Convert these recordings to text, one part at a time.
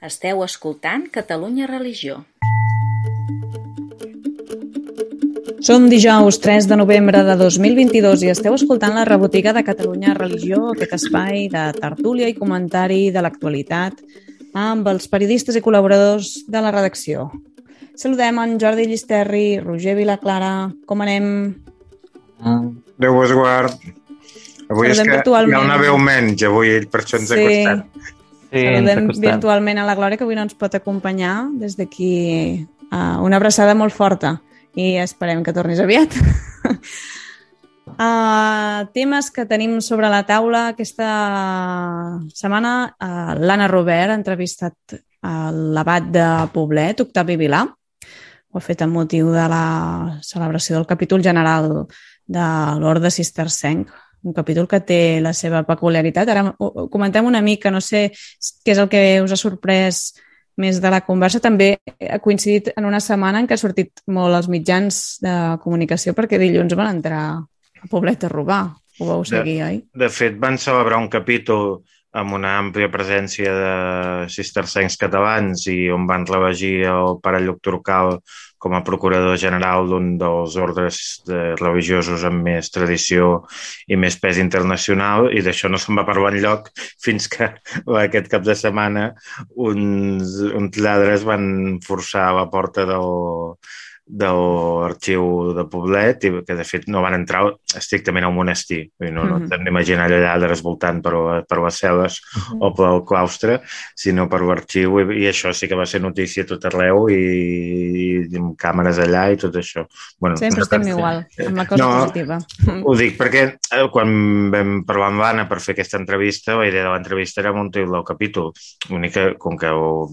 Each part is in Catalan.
Esteu escoltant Catalunya Religió. Som dijous 3 de novembre de 2022 i esteu escoltant la rebotiga de Catalunya Religió, aquest espai de tertúlia i comentari de l'actualitat amb els periodistes i col·laboradors de la redacció. Saludem en Jordi Llisterri, Roger Vilaclara, com anem? Déu vos guard. Avui Saludem és que virtualment. hi ha una veu menys, avui, ell per això ens ha costat. Sí, Saludem virtualment a la Glòria, que avui no ens pot acompanyar. Des d'aquí uh, una abraçada molt forta i esperem que tornis aviat. uh, temes que tenim sobre la taula aquesta setmana. Uh, L'Anna Robert ha entrevistat uh, l'abat de Poblet, Octavi Vilà. Ho ha fet amb motiu de la celebració del capítol general de l'Orde Cistercenc, un capítol que té la seva peculiaritat. Ara comentem una mica, no sé què és el que us ha sorprès més de la conversa. També ha coincidit en una setmana en què ha sortit molt als mitjans de comunicació perquè dilluns van entrar a Poblet a robar. Ho vau seguir, oi? De fet, van celebrar un capítol amb una àmplia presència de cistercencs catalans i on van relegir el pare Lluc Turcal com a procurador general d'un dels ordres de religiosos amb més tradició i més pes internacional i d'això no se'n va parlar enlloc fins que aquest cap de setmana uns, uns lladres van forçar la porta del, de l'arxiu de Poblet que de fet no van entrar estrictament al monestir. Vull dir, no, no Mhm. ens hem d'imaginar allà lladres voltant per, per les cel·les o pel claustre, sinó per l'arxiu i, i això sí que va ser notícia a tot arreu i, i amb càmeres allà i tot això. Bueno, Sempre estem igual, amb la cosa No. positiva. ho dic perquè eh, quan vam parlar amb l'Anna per fer aquesta entrevista, la idea de l'entrevista era muntar el capítol. L'únic que, com que ho,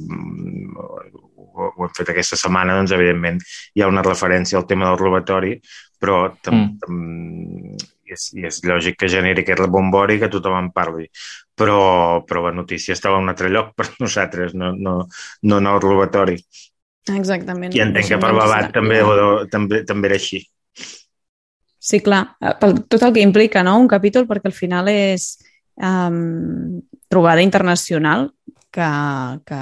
ho, ho hem fet aquesta setmana, doncs evidentment hi ha una referència al tema del robatori, però tam, Mm. tam, és, i és lògic que generi aquest rebombori que tothom en parli. Però, però la notícia estava a un altre lloc per nosaltres, no, no, no en el robatori. Exactament. I entenc que per l'abat també, també, també era així. Sí, clar, eh, pel, tot el que implica no? un capítol, perquè al final és um, trobada internacional que, que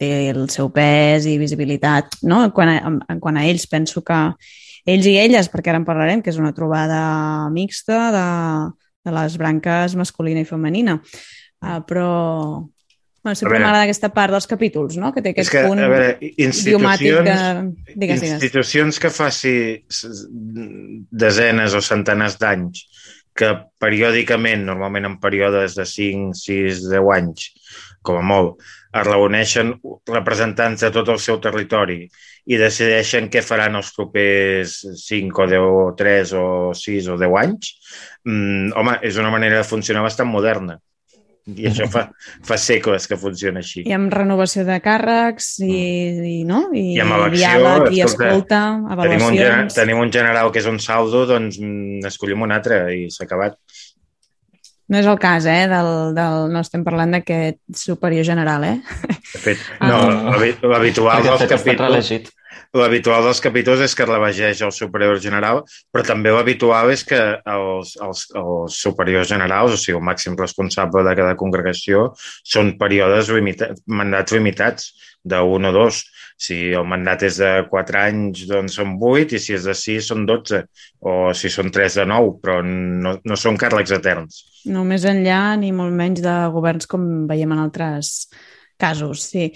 té el seu pes i visibilitat. No? Quan, a, en, quan a ells penso que ells i elles, perquè ara en parlarem, que és una trobada mixta de, de les branques masculina i femenina. Uh, però bueno, sempre m'agrada aquesta part dels capítols, no? que té És aquest que, punt a veure, institucions... de... Digues, digues. institucions que faci desenes o centenars d'anys que periòdicament, normalment en períodes de 5, 6, 10 anys, com a molt, es reuneixen representants de tot el seu territori i decideixen què faran els propers 5 o 10 o 3 o 6 o 10 anys, mm, home, és una manera de funcionar bastant moderna. I això fa, fa segles que funciona així. I amb renovació de càrrecs i, i, no? I, I amb elecció, diàleg i escolta, escolta, Tenim un, avaluacions. tenim un general que és un saldo, doncs mm, escollim un altre i s'ha acabat. No és el cas, eh? Del, del, no estem parlant d'aquest superior general, eh? De fet, Ah. no, l'habi- l'habitual dels capítols l'habitual dels capítols és que es relegeix el superior general, però també l'habitual és que els, els, els superiors generals, o sigui, el màxim responsable de cada congregació, són períodes limitats, mandats limitats, d'un o dos. Si el mandat és de 4 anys, doncs són 8, i si és de 6 són 12, o si són 3 de 9, però no, no són càrrecs eterns. No més enllà ni molt menys de governs com veiem en altres casos, sí.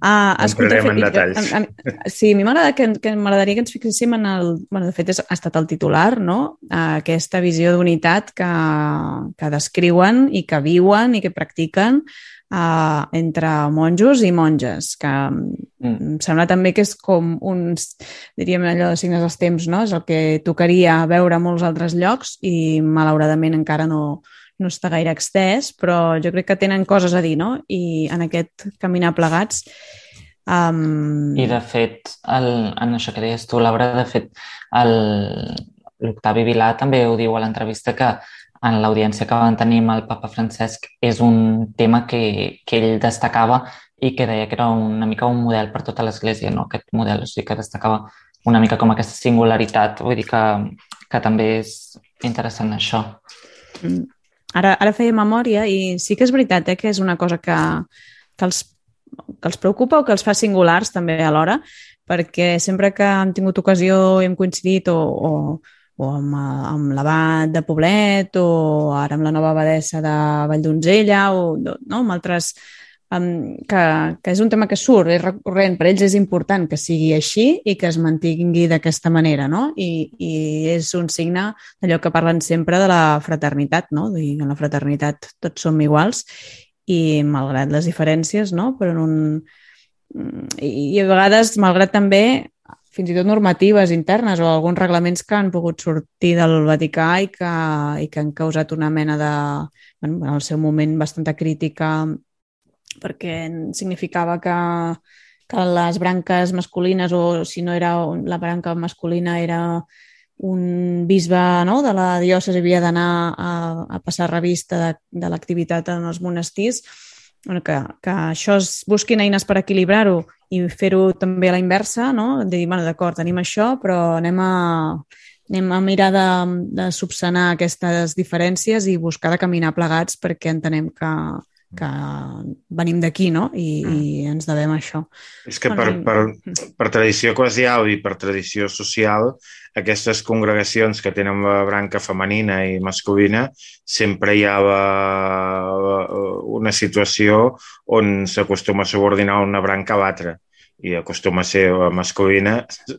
Uh, Entrarem en detalls. A, a, sí, a mi m'agrada que, que m'agradaria que ens fixéssim en el... Bueno, de fet, és, ha estat el titular, no? Uh, aquesta visió d'unitat que, que descriuen i que viuen i que practiquen uh, entre monjos i monges, que Mm. em sembla també que és com uns, diríem allò de signes dels temps, no? És el que tocaria veure a molts altres llocs i malauradament encara no, no està gaire extès, però jo crec que tenen coses a dir, no? I en aquest caminar plegats... Um... I de fet, el, en això que deies tu, Laura, de fet, l'Octavi Vilà també ho diu a l'entrevista que en l'audiència que van tenir amb el papa Francesc és un tema que, que ell destacava i que deia que era una mica un model per tota l'Església, no? aquest model, o sigui que destacava una mica com aquesta singularitat, vull dir que, que també és interessant això. Mm. Ara, ara feia memòria i sí que és veritat eh, que és una cosa que, que els que els preocupa o que els fa singulars també alhora, perquè sempre que hem tingut ocasió i hem coincidit o, o, o amb, amb l'abat de Poblet o ara amb la nova abadessa de Valldonzella o no, amb altres um, que, que és un tema que surt, és recurrent, per ells és important que sigui així i que es mantingui d'aquesta manera, no? I, I és un signe d'allò que parlen sempre de la fraternitat, no? I en la fraternitat tots som iguals i malgrat les diferències, no? Però en un... I, i a vegades, malgrat també fins i tot normatives internes o alguns reglaments que han pogut sortir del Vaticà i que, i que han causat una mena de, bueno, en el seu moment, bastanta crítica perquè significava que, que les branques masculines o si no era la branca masculina era un bisbe no, de la diòcesi havia d'anar a, a passar revista de, de l'activitat en els monestirs, bueno, que, que això es busquin eines per equilibrar-ho i fer-ho també a la inversa, no? de dir, bueno, d'acord, tenim això, però anem a, anem a mirar de, de subsanar aquestes diferències i buscar de caminar plegats perquè entenem que, que venim d'aquí, no? I, mm. I ens devem això. És que per, per, per tradició eclesial i per tradició social, aquestes congregacions que tenen la branca femenina i masculina, sempre hi ha la, una situació on s'acostuma a subordinar una branca a l'altra i acostuma a ser la masculina,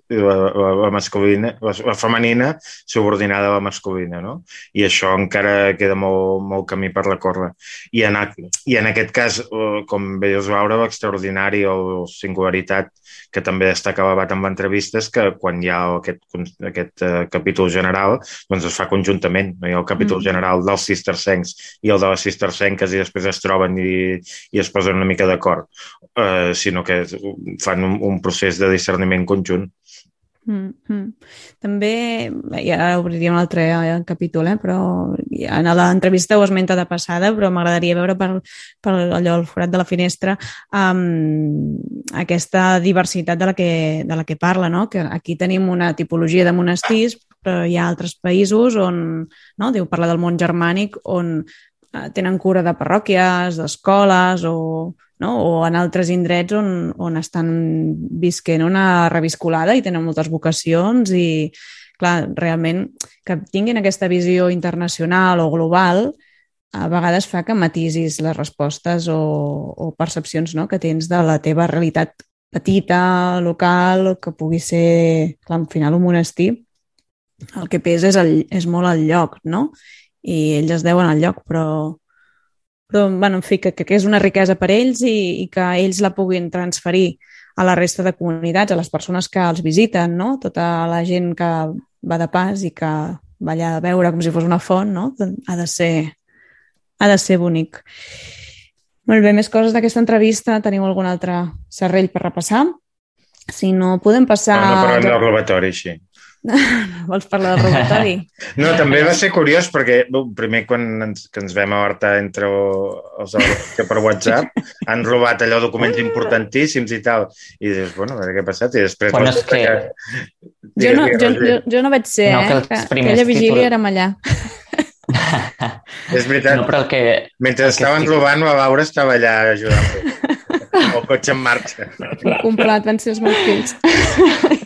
la, la, la masculina, la, la femenina subordinada a la masculina, no? I això encara queda molt, molt camí per recórrer. I en, I en aquest cas, eh, com veies, Laura, l'extraordinari o singularitat que també destaca l'abat amb l'entrevista és que quan hi ha aquest, aquest uh, capítol general, doncs es fa conjuntament. No hi ha el capítol mm. general dels cistercencs i el de les cistercenques i després es troben i, i es posen una mica d'acord, uh, sinó que fan un, un procés de discerniment conjunt. Mm -hmm. També, ara obriria un altre eh, capítol, eh? però en l'entrevista ho esmenta de passada, però m'agradaria veure per, per allò, el forat de la finestra, um, aquesta diversitat de la, que, de la que parla, no? que aquí tenim una tipologia de monestirs, però hi ha altres països on, no? diu, parla del món germànic, on uh, tenen cura de parròquies, d'escoles o no? o en altres indrets on, on estan visquent una reviscolada i tenen moltes vocacions i, clar, realment que tinguin aquesta visió internacional o global a vegades fa que matisis les respostes o, o percepcions no? que tens de la teva realitat petita, local, que pugui ser, clar, al final un monestir, el que pesa és, el, és molt el lloc, no? I ells es deuen al lloc, però però, bueno, en fi, que, que és una riquesa per ells i, i que ells la puguin transferir a la resta de comunitats, a les persones que els visiten, no? Tota la gent que va de pas i que va allà a veure com si fos una font, no? Ha de ser, ha de ser bonic. Molt bé, més coses d'aquesta entrevista. Teniu algun altre serrell per repassar? Si no, podem passar... No, no parlem del robatori, sí. Vols parlar del robatori? No, també va ser curiós perquè primer quan ens, que ens vam alertar entre els que per WhatsApp han robat allò documents importantíssims i tal. I dius, bueno, a veure què ha passat. I després... Bueno, és que... que... Jo, no, jo, jo, jo no vaig ser, no, eh? Que, que aquella vigília títol... érem allà. és veritat. No, però el que... Mentre el estaven estic... robant, la Laura estava allà ajudant el cotxe en marxa. Comprat, van ser els meus fills.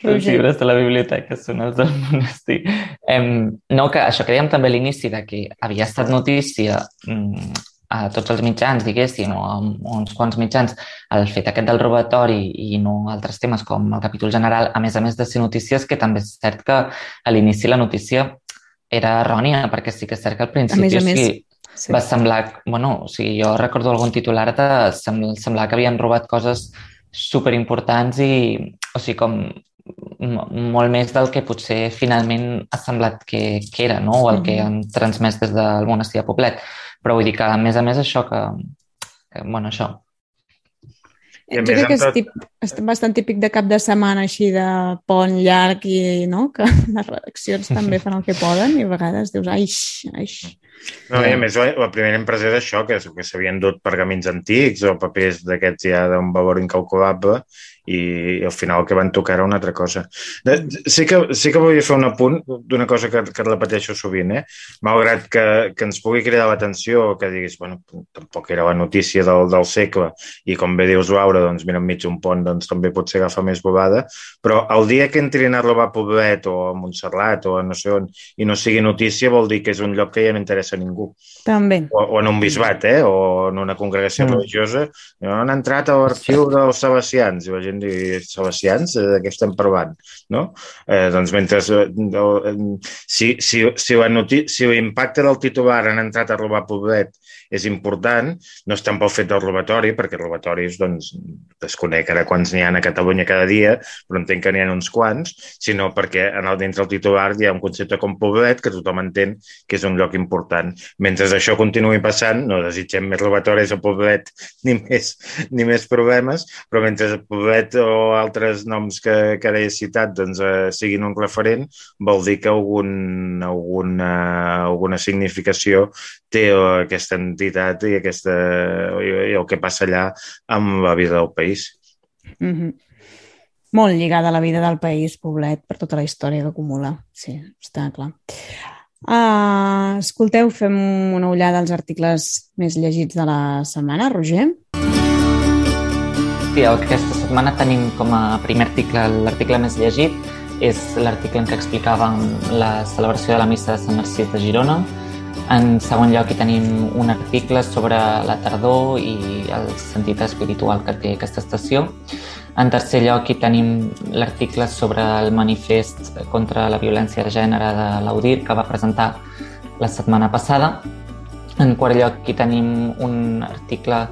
Els llibres de la biblioteca són els del monestir. Em, no, que això que dèiem també a l'inici, de que havia estat notícia mm, a tots els mitjans, diguéssim, o a uns quants mitjans, el fet aquest del robatori i no altres temes com el capítol general, a més a més de ser notícies, que també és cert que a l'inici la notícia era errònia, perquè sí que és cert que al principi... A més a més, sí, sí. va semblar... Bueno, o sigui, jo recordo algun titular de semblar que havien robat coses superimportants i, o sigui, com molt més del que potser finalment ha semblat que, que era, no? o el que han transmès des del monestir de Poblet. Però vull dir que, a més a més, això que... que bueno, això. I jo crec que és, tot... tip, és bastant típic de cap de setmana així de pont llarg i no? que les redaccions també fan el que poden i a vegades dius, aix, aix. No, i a més, la primera impressió d'això, que, que s'havien dut pergamins antics o papers d'aquests ja d'un valor incalculable i, i al final el que van tocar era una altra cosa. De, sí, que, sí que volia fer un apunt d'una cosa que, que repeteixo sovint, eh? malgrat que, que ens pugui cridar l'atenció, que diguis, bueno, tampoc era la notícia del, del segle, i com bé dius, Laura, doncs mira, enmig un pont doncs, també potser agafa més bobada, però el dia que entrin a robar Poblet o a Montserrat o a no sé on i no sigui notícia vol dir que és un lloc que ja no interessa a ningú. També. O, o en un bisbat, eh? o en una congregació mm. religiosa, han entrat a l'arxiu dels Sebastians, i la gent diu, Sebastians, de què estem parlant? No? Eh, doncs mentre... Eh, si, si, si, si l'impacte del titular han entrat a robar Poblet és important, no és pel fet del robatori, perquè robatoris, doncs, desconec ara quants n'hi ha a Catalunya cada dia, però entenc que n'hi ha uns quants, sinó perquè en el, dintre del titular hi ha un concepte com Poblet que tothom entén que és un lloc important. Mentre això continuï passant, no desitgem més robatoris a Poblet ni més, ni més problemes, però mentre Poblet o altres noms que, que ara he citat doncs, eh, siguin un referent, vol dir que algun, alguna, alguna significació té aquesta entitat i, aquesta, i el que passa allà amb la vida del país. Mm -hmm. Molt lligada a la vida del país, Poblet, per tota la història que acumula. Sí, està clar. Uh, escolteu, fem una ullada als articles més llegits de la setmana. Roger? Sí, aquesta setmana tenim com a primer article l'article més llegit és l'article en què explicàvem la celebració de la missa de Sant Narcís de Girona, en segon lloc, hi tenim un article sobre la tardor i el sentit espiritual que té aquesta estació. En tercer lloc, hi tenim l'article sobre el manifest contra la violència de gènere de l'Audir que va presentar la setmana passada. En quart lloc, hi tenim un article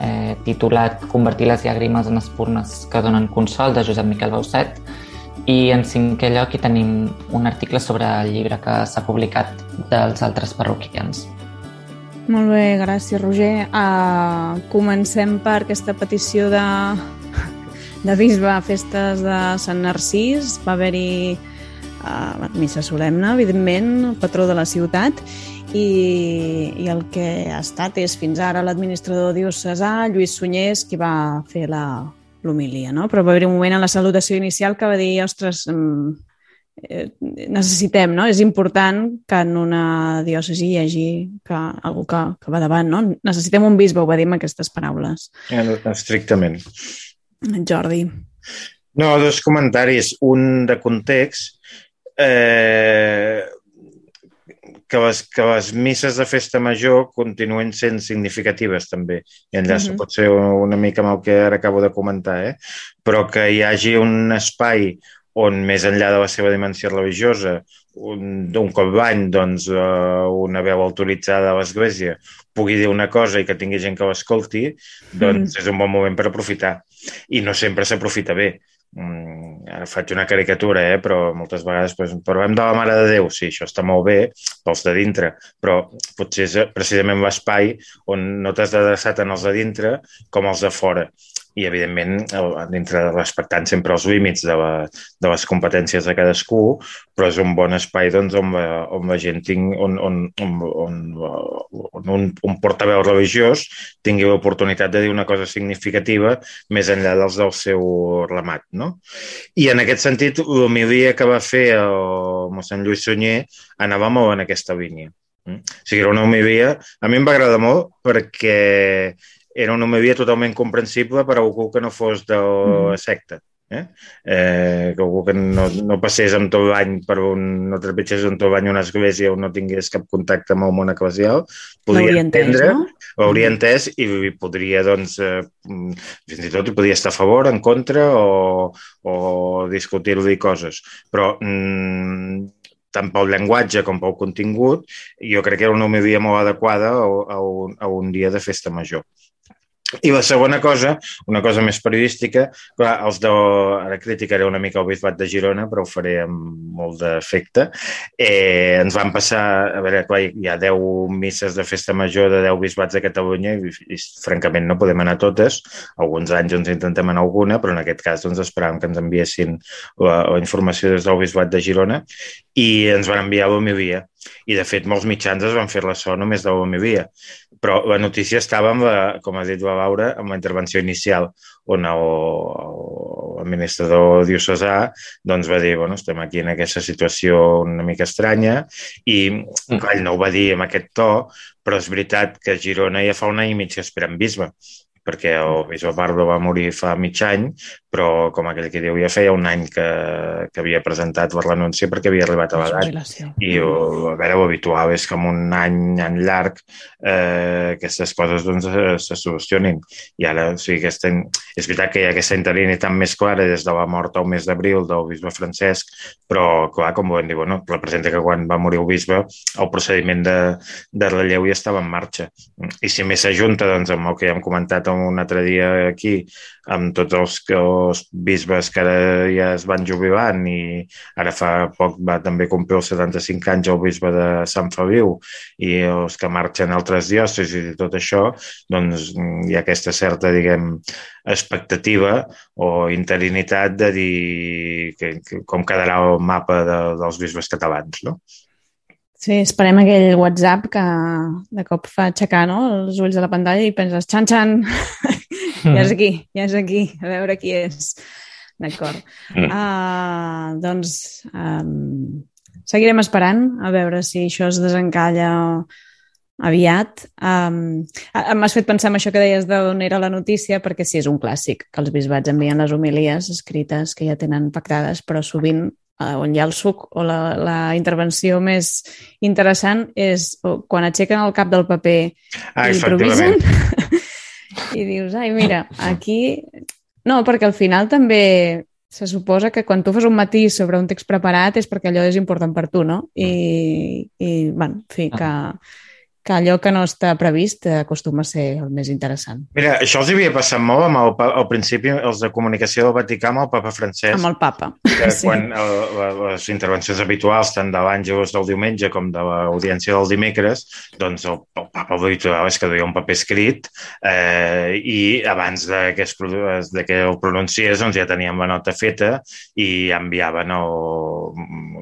eh, titulat Convertir les llàgrimes en espurnes que donen consol, de Josep Miquel Bauset, i en cinquè lloc hi tenim un article sobre el llibre que s'ha publicat dels altres parroquians. Molt bé, gràcies, Roger. Uh, comencem per aquesta petició de, de bisbe a festes de Sant Narcís. Va haver-hi uh, missa solemne, evidentment, el patró de la ciutat, i, i el que ha estat és fins ara l'administrador diocesà, Lluís Sunyers, qui va fer la, l'humilia, no? Però va haver un moment en la salutació inicial que va dir, ostres, mm, eh, necessitem, no? És important que en una diòcesi hi hagi que, algú que, que va davant, no? Necessitem un bisbe, ho va dir amb aquestes paraules. Estrictament. Jordi. No, dos comentaris. Un de context. Eh, que les, que les misses de festa major continuen sent significatives també. I enllaço uh -huh. pot ser una mica amb el que ara acabo de comentar, eh? però que hi hagi un espai on més enllà de la seva dimensió religiosa, un, un cop l'any, doncs, uh, una veu autoritzada a l'Església pugui dir una cosa i que tingui gent que l'escolti, doncs mm. és un bon moment per aprofitar. I no sempre s'aprofita bé mm, ara faig una caricatura, eh, però moltes vegades pues, parlem de la Mare de Déu, sí, això està molt bé pels de dintre, però potser és precisament l'espai on no t'has d'adreçar tant els de dintre com els de fora i, evidentment, dintre respectant sempre els límits de, la, de les competències de cadascú, però és un bon espai doncs, on, la, on la gent tingui, on, on, on, on, on un, un portaveu religiós tingui l'oportunitat de dir una cosa significativa més enllà dels del seu remat. No? I en aquest sentit, l'homilia que va fer el mossèn Lluís Sunyer anava molt en aquesta línia. Mm? O sigui, era una homilia... A mi em va agradar molt perquè era una homilia totalment comprensible per a algú que no fos de mm. secta. Eh? Eh, que algú que no, no passés amb tot l'any per un, no trepitgés amb tot l'any una església o no tingués cap contacte amb el món eclesial, podria entendre, no? l'hauria mm. entès i podria, doncs, eh, fins i tot hi podia estar a favor, en contra o, o discutir-li coses. Però mm, tant pel llenguatge com pel contingut, jo crec que era una homilia molt adequada a, a, un, a un dia de festa major. I la segona cosa, una cosa més periodística, clar, els de... ara criticaré una mica el bisbat de Girona, però ho faré amb molt d'efecte. Eh, ens van passar, a veure, clar, hi ha 10 misses de festa major de 10 bisbats de Catalunya i, i francament no podem anar totes. Alguns anys ens intentem anar alguna, però en aquest cas doncs, esperàvem que ens enviessin la, la informació des del bisbat de Girona i ens van enviar l'homilia. I, de fet, molts mitjans es van fer la so només de l'homilia però la notícia estava, amb la, com ha dit la Laura, amb la intervenció inicial, on el, administrador diocesà doncs va dir, bueno, estem aquí en aquesta situació una mica estranya i mm. clar, ell no ho va dir amb aquest to, però és veritat que a Girona ja fa un any i mig que esperen bisbe perquè el bisbe Pardo va morir fa mig any, però com aquell que diu, ja feia un any que, que havia presentat per l'anunci perquè havia arribat a l'edat. I a veure, ho habitual és que en un any, any llarg eh, aquestes coses doncs, se solucionin. I ara, o sigui, aquesta, és veritat que hi ha aquesta interinitat més clara des de la mort al mes d'abril del bisbe Francesc, però, clar, com vam dir, bueno, representa que quan va morir el bisbe el procediment de, de relleu ja estava en marxa. I si més s'ajunta doncs, amb el que ja hem comentat un altre dia aquí, amb tots els, els bisbes que ara ja es van jubilant i ara fa poc va també complir els 75 anys el bisbe de Sant Fabiu i els que marxen altres diòcesis i tot això, doncs hi ha aquesta certa, diguem, expectativa o interinitat de dir que, que, com quedarà el mapa de, dels bisbes catalans, no? Sí, esperem aquell WhatsApp que de cop fa aixecar no? els ulls de la pantalla i penses, xan, xan, ja és aquí, ja és aquí, a veure qui és. D'acord. Mm. Uh, doncs um, seguirem esperant a veure si això es desencalla aviat. Um, M'has fet pensar en això que deies d'on era la notícia, perquè sí, és un clàssic, que els bisbats envien les homilies escrites que ja tenen pactades, però sovint on hi ha el suc o la, la intervenció més interessant és quan aixequen el cap del paper ah, i improvisen i dius, ai, mira, aquí... No, perquè al final també se suposa que quan tu fas un matí sobre un text preparat és perquè allò és important per tu, no? I, i bueno, en fi, que, que allò que no està previst acostuma a ser el més interessant. Mira, això els havia passat molt amb el, al principi els de comunicació del Vaticà amb el papa Francesc. Amb el papa. Que sí. quan el, les intervencions habituals, tant de l'àngelos del diumenge com de l'audiència del dimecres, doncs el, el papa habitual és que duia un paper escrit eh, i abans de que, es, de que el pronunciés doncs ja teníem la nota feta i enviaven el,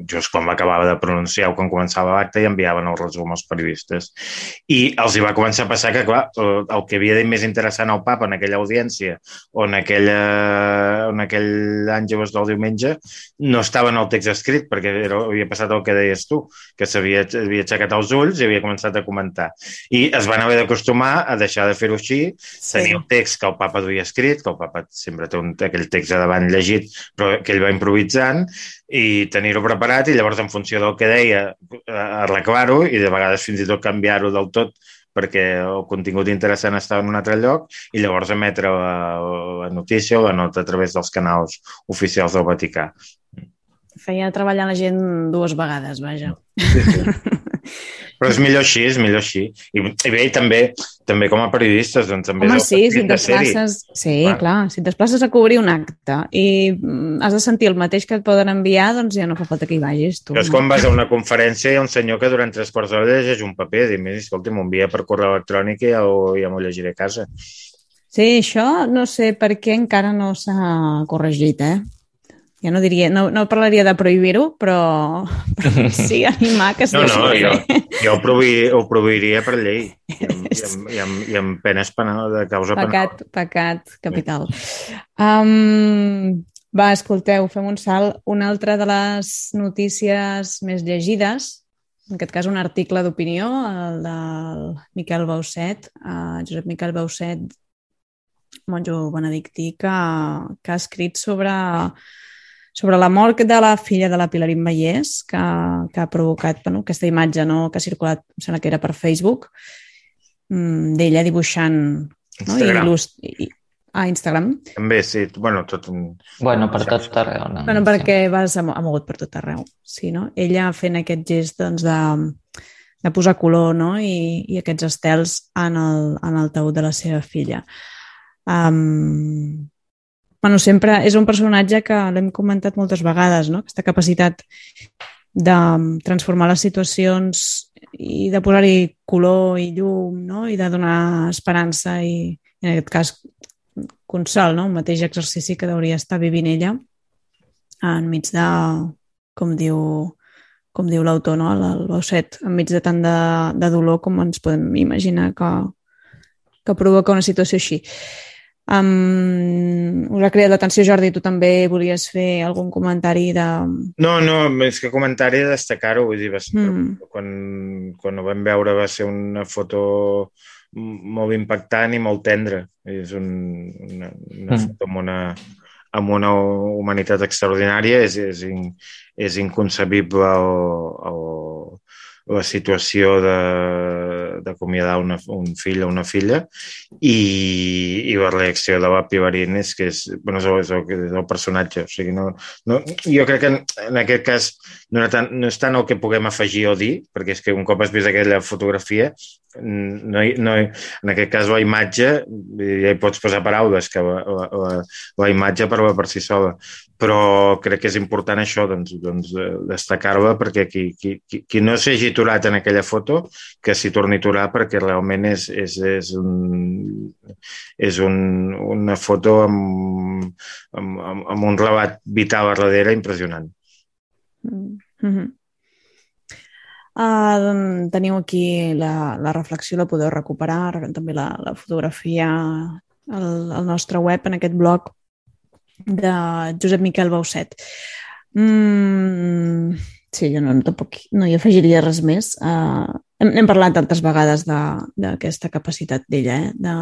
just quan l'acabava de pronunciar o quan començava l'acte i enviaven el resum als periodistes i els hi va començar a passar que, clar, el, que havia dit més interessant al papa en aquella audiència o en, aquella, en aquell llavors del diumenge no estava en el text escrit perquè era, havia passat el que deies tu, que s'havia havia aixecat els ulls i havia començat a comentar. I es van haver d'acostumar a deixar de fer-ho així, sí. tenir el text que el papa duia escrit, que el papa sempre té un, aquell text a davant llegit, però que ell va improvisant, i tenir-ho preparat i llavors en funció del que deia arreglar-ho i de vegades fins i tot canviar-ho del tot perquè el contingut interessant estava en un altre lloc i llavors emetre la, la notícia o la nota a través dels canals oficials del Vaticà. Feia treballar la gent dues vegades, vaja. Sí, sí. Però és millor així, és millor així. I, i bé, també, també com a periodistes, doncs també Home, sí, si et desplaces... Sí, clar. clar, si et desplaces a cobrir un acte i mm, has de sentir el mateix que et poden enviar, doncs ja no fa falta que hi vagis, tu. És no? quan vas a una conferència i hi ha un senyor que durant tres quarts d'hora llegeix un paper i dius, escolta, m'ho envia per correu electrònic i ja, ja m'ho llegiré a casa. Sí, això no sé per què encara no s'ha corregit, eh? ja no diria, no, no parlaria de prohibir-ho, però, però sí animar que es No, no, jo, jo ho, prohibir, ho prohibiria per llei i amb, i amb, i amb, i amb penes penal, de causa pecat, penal. Pecat capital. Sí. Um, va, escolteu, fem un salt. Una altra de les notícies més llegides, en aquest cas un article d'opinió, el del Miquel Bauset, uh, Josep Miquel Bauset, monjo benedictí, que, que ha escrit sobre sobre la mort de la filla de la Pilarín Vallès, que, que ha provocat bueno, aquesta imatge no, que ha circulat, em sembla que era per Facebook, mm, d'ella dibuixant no? I, il·lust... I, a Instagram. També, sí. Bueno, tot un... Bueno, per tot arreu. No? Bueno, perquè vas, ha mogut per tot arreu. Sí, no? Ella fent aquest gest doncs, de, de posar color no? I, i aquests estels en el, en el taüt de la seva filla. Um, bueno, sempre és un personatge que l'hem comentat moltes vegades, no? aquesta capacitat de transformar les situacions i de posar-hi color i llum no? i de donar esperança i, en aquest cas, consol, no? un mateix exercici que hauria estar vivint ella enmig de, com diu, com diu l'autor, no? el Bauset, enmig de tant de, de dolor com ens podem imaginar que, que provoca una situació així. Um, us ha cridat l'atenció, Jordi, tu també volies fer algun comentari de... No, no, més que comentari de destacar-ho, vull dir, va ser, mm. quan, quan ho vam veure va ser una foto molt impactant i molt tendra. És un, una, una mm. foto amb una, amb una humanitat extraordinària, és, és, in, és inconcebible el, el, la situació d'acomiadar un fill o una filla i, i la reacció de la Pivarín és que és, bueno, és, el, és el personatge. O sigui, no, no, jo crec que en, en aquest cas no, tant, no és tant el que puguem afegir o dir, perquè és que un cop has vist aquella fotografia no, no, en aquest cas la imatge, ja hi pots posar paraules, que la, la, la imatge parla per si sola, però crec que és important això, doncs, doncs destacar-la perquè qui, qui, qui no s'hagi aturat en aquella foto, que s'hi torni aturar perquè realment és, és, és, un, és un, una foto amb, amb, amb un relat vital a darrere impressionant. Mm -hmm. Uh, teniu aquí la, la reflexió, la podeu recuperar, també la, la fotografia al, al nostre web, en aquest blog de Josep Miquel Bauset. Mm, sí, jo no, tampoc no hi afegiria res més. Uh, hem, hem parlat altres vegades d'aquesta capacitat d'ella, eh? de,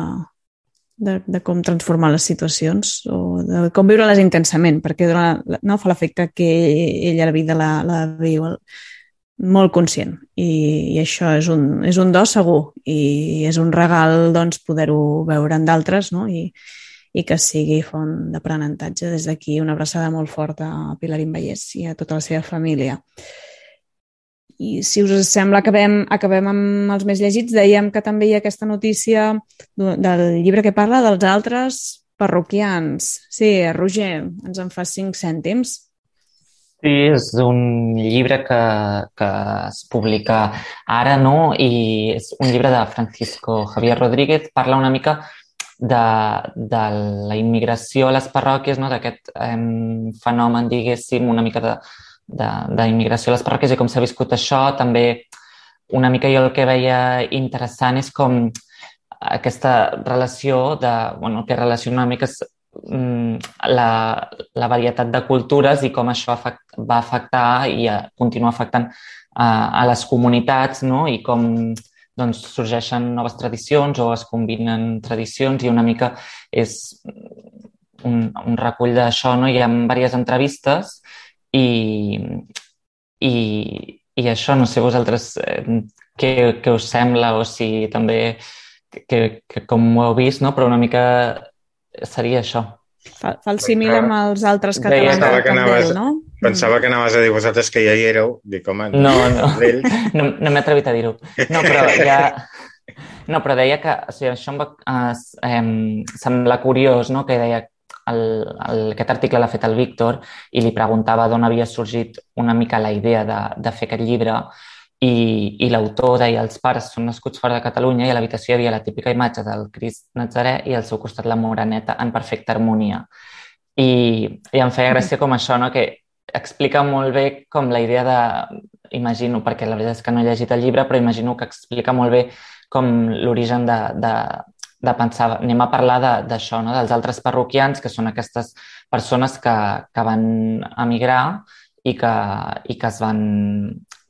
de, de com transformar les situacions o de com viure-les intensament, perquè durant, no fa l'efecte que ella la vida la, la viu molt conscient i, i això és un, és un do segur i és un regal doncs, poder-ho veure en d'altres no? I, i que sigui font d'aprenentatge. Des d'aquí una abraçada molt forta a Pilarín Vallès i a tota la seva família. I si us sembla, acabem, acabem amb els més llegits. Dèiem que també hi ha aquesta notícia del llibre que parla dels altres parroquians. Sí, Roger, ens en fa cinc cèntims. Sí, és un llibre que, que es publica ara, no? I és un llibre de Francisco Javier Rodríguez. Parla una mica de, de la immigració a les parròquies, no? d'aquest eh, fenomen, diguéssim, una mica d'immigració a les parròquies i com s'ha viscut això. També una mica jo el que veia interessant és com aquesta relació de, bueno, que relaciona una mica és, mm, la, la varietat de cultures i com això va afectar i continua afectant a, a les comunitats no? i com doncs, sorgeixen noves tradicions o es combinen tradicions i una mica és un, un recull d'això. No? Hi ha diverses entrevistes i, i, i això, no sé vosaltres eh, què, què us sembla o si també que, que com ho heu vist, no? però una mica seria això. Fa, fa el símil amb els altres catalans del Candel, no? Pensava que anaves a dir vosaltres que ja hi éreu. Dic, home, no, no, no, no m'he atrevit a dir-ho. No, però ja... No, però deia que o sigui, això em va eh, semblar curiós, no? que deia el, el, aquest article l'ha fet el Víctor i li preguntava d'on havia sorgit una mica la idea de, de fer aquest llibre i, i l'autor deia els pares són nascuts fora de Catalunya i a l'habitació hi havia la típica imatge del Crist Nazaré i al seu costat la moreneta en perfecta harmonia. I, i em feia gràcia com això, no? que explica molt bé com la idea de, imagino, perquè la veritat és que no he llegit el llibre, però imagino que explica molt bé com l'origen de, de, de pensar, anem a parlar d'això, no? dels altres parroquians, que són aquestes persones que, que van emigrar i que, i que es van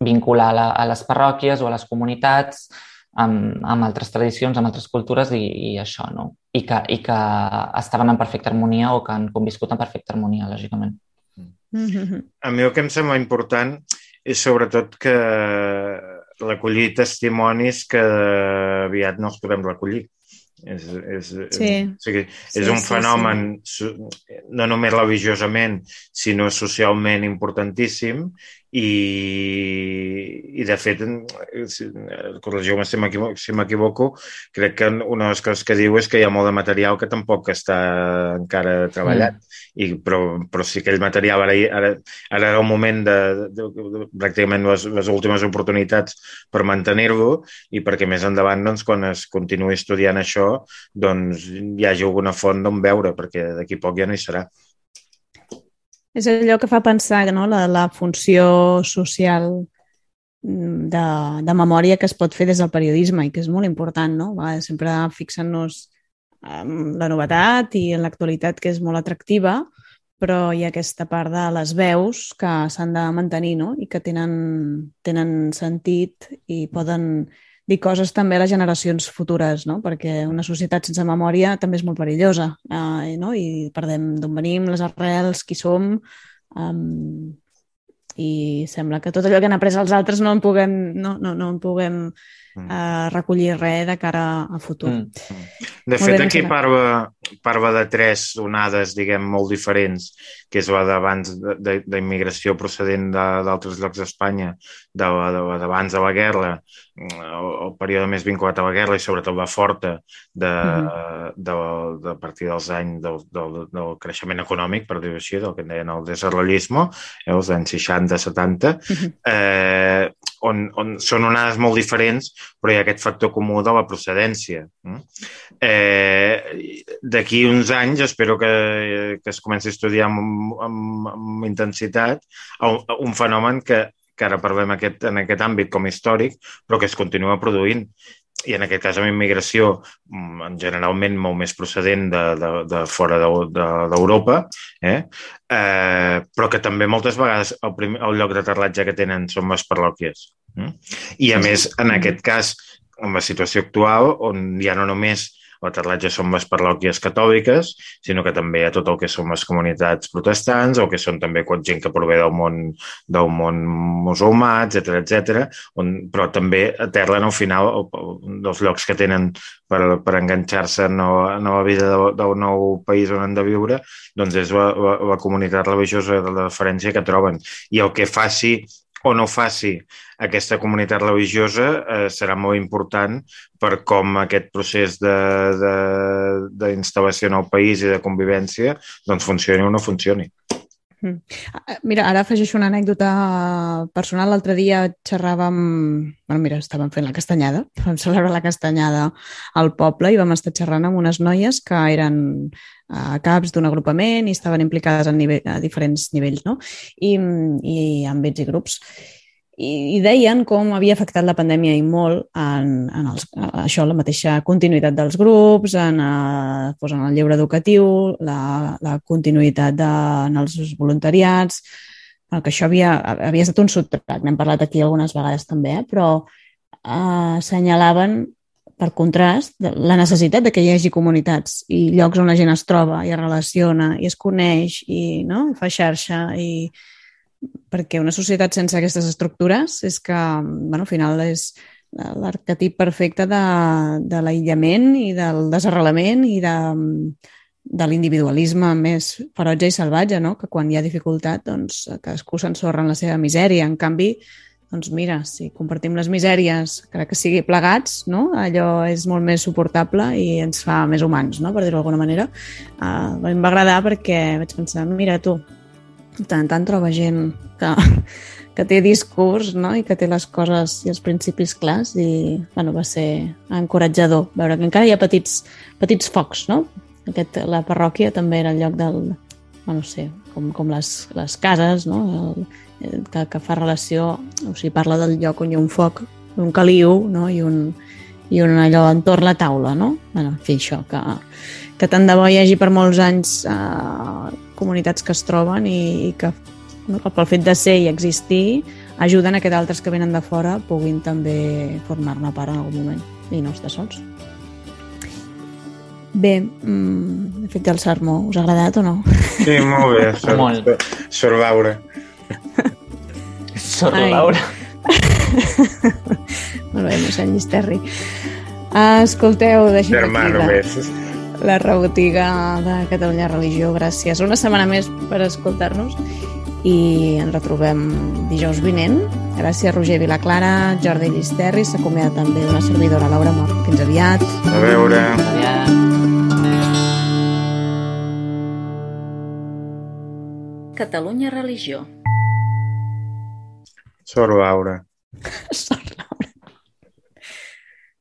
vincular a, la, a les parròquies o a les comunitats amb, amb altres tradicions, amb altres cultures i, i això, no? I que, I que estaven en perfecta harmonia o que han conviscut en perfecta harmonia, lògicament. Mm-hmm. A mi el que em sembla important és sobretot que recollir testimonis que aviat no els podem recollir. És, és, sí. o sigui, és sí, un sí, fenomen sí. no només religiosament, sinó socialment importantíssim i, i de fet, corregiu-me si m'equivoco, crec que una de les coses que diu és que hi ha molt de material que tampoc està encara treballat, mm. I, però, però sí aquell material ara, ara, ara era el moment de, de, de, de pràcticament les, les últimes oportunitats per mantenir-lo i perquè més endavant, doncs, quan es continuï estudiant això, doncs hi hagi alguna font d'on veure, perquè d'aquí poc ja no hi serà. És allò que fa pensar no? la, la funció social mm, de, de memòria que es pot fer des del periodisme i que és molt important, no? Va, sempre fixant-nos amb la novetat i en l'actualitat que és molt atractiva, però hi ha aquesta part de les veus que s'han de mantenir no? i que tenen, tenen sentit i poden dir coses també a les generacions futures, no? perquè una societat sense memòria també és molt perillosa eh, no? i perdem d'on venim, les arrels, qui som, um, i sembla que tot allò que han après els altres no en puguem, no, no, no en puguem mm. uh, recollir res de cara a futur. Mm. De fet, bé, aquí parla, parla de tres onades, diguem, molt diferents, que és la d'abans d'immigració procedent d'altres llocs d'Espanya, d'abans de, de la guerra, el període més vinculat a la guerra i sobretot la forta de, mm -hmm. de, de, a partir dels anys del, del, del creixement econòmic, per dir-ho així, del que en deien el desenvolupisme, eh, els anys 60-70, mm -hmm. eh, on, on són onades molt diferents, però hi ha aquest factor comú de la procedència. Eh, D'aquí uns anys espero que, que es comenci a estudiar amb, amb, amb intensitat un fenomen que que ara parlem aquest, en aquest àmbit com històric, però que es continua produint i en aquest cas amb immigració mm, generalment molt més procedent de, de, de fora d'Europa, de, eh? eh, però que també moltes vegades el, primer, el lloc d'aterratge que tenen són les parròquies. Eh? I a més, en aquest cas, en la situació actual, on ja no només l'aterratge són les parròquies catòliques, sinó que també hi ha tot el que són les comunitats protestants o que són també gent que prové del món, del món musulmà, etc etc. On, però també aterren al final dels llocs que tenen per, per enganxar-se en, en la vida del, del nou país on han de viure, doncs és la, la, la comunitat religiosa de la referència que troben. I el que faci o no faci aquesta comunitat religiosa eh, serà molt important per com aquest procés d'instal·lació en el país i de convivència doncs funcioni o no funcioni. Mm. Mira, ara afegeixo una anècdota personal. L'altre dia xerràvem... Bueno, mira, estàvem fent la castanyada, vam celebrar la castanyada al poble i vam estar xerrant amb unes noies que eren a caps d'un agrupament i estaven implicades a, nivell, a diferents nivells, no? I, i àmbits i grups i, i deien com havia afectat la pandèmia i molt en, en els, això, la mateixa continuïtat dels grups, en, a, doncs en el lleure educatiu, la, la continuïtat de, en els voluntariats, que això havia, havia estat un subtrat, n'hem parlat aquí algunes vegades també, eh? però eh, assenyalaven per contrast, la necessitat de que hi hagi comunitats i llocs on la gent es troba i es relaciona i es coneix i no? fa xarxa i, perquè una societat sense aquestes estructures és que, bueno, al final és l'arquetip perfecte de, de l'aïllament i del desarrelament i de, de l'individualisme més ferotge i salvatge, no? que quan hi ha dificultat doncs, cadascú s'ensorra en la seva misèria. En canvi, doncs mira, si compartim les misèries, crec que sigui plegats, no? allò és molt més suportable i ens fa més humans, no? per dir-ho d'alguna manera. Uh, em va agradar perquè vaig pensar, mira tu, tant tant troba gent que, que té discurs no? i que té les coses i els principis clars i bueno, va ser encoratjador veure que encara hi ha petits, petits focs. No? Aquest, la parròquia també era el lloc del... Bueno, no sé, com, com les, les cases, no? el, que, que fa relació, o sigui, parla del lloc on hi ha un foc, un caliu no? I, un, i un allò entorn la taula, no? Bueno, en fi, això, que, que tant de bo hi hagi per molts anys eh, comunitats que es troben i, i que no, pel fet de ser i existir ajuden a que d'altres que venen de fora puguin també formar-ne part en algun moment i no estar sols. Bé, mm, he fet el sermó. Us ha agradat o no? Sí, molt bé. Sor, molt. Sor Laura. Sor Laura. molt bé, mossèn Llisterri. Escolteu, deixem Germà aquí només la rebotiga de Catalunya Religió. Gràcies una setmana més per escoltar-nos i ens retrobem dijous vinent. Gràcies Roger Vilaclara, Jordi Llisterri, s'acomiada també una servidora Laura Mort. Fins aviat. A veure. Aviat. Catalunya Religió. Sor Laura. Sor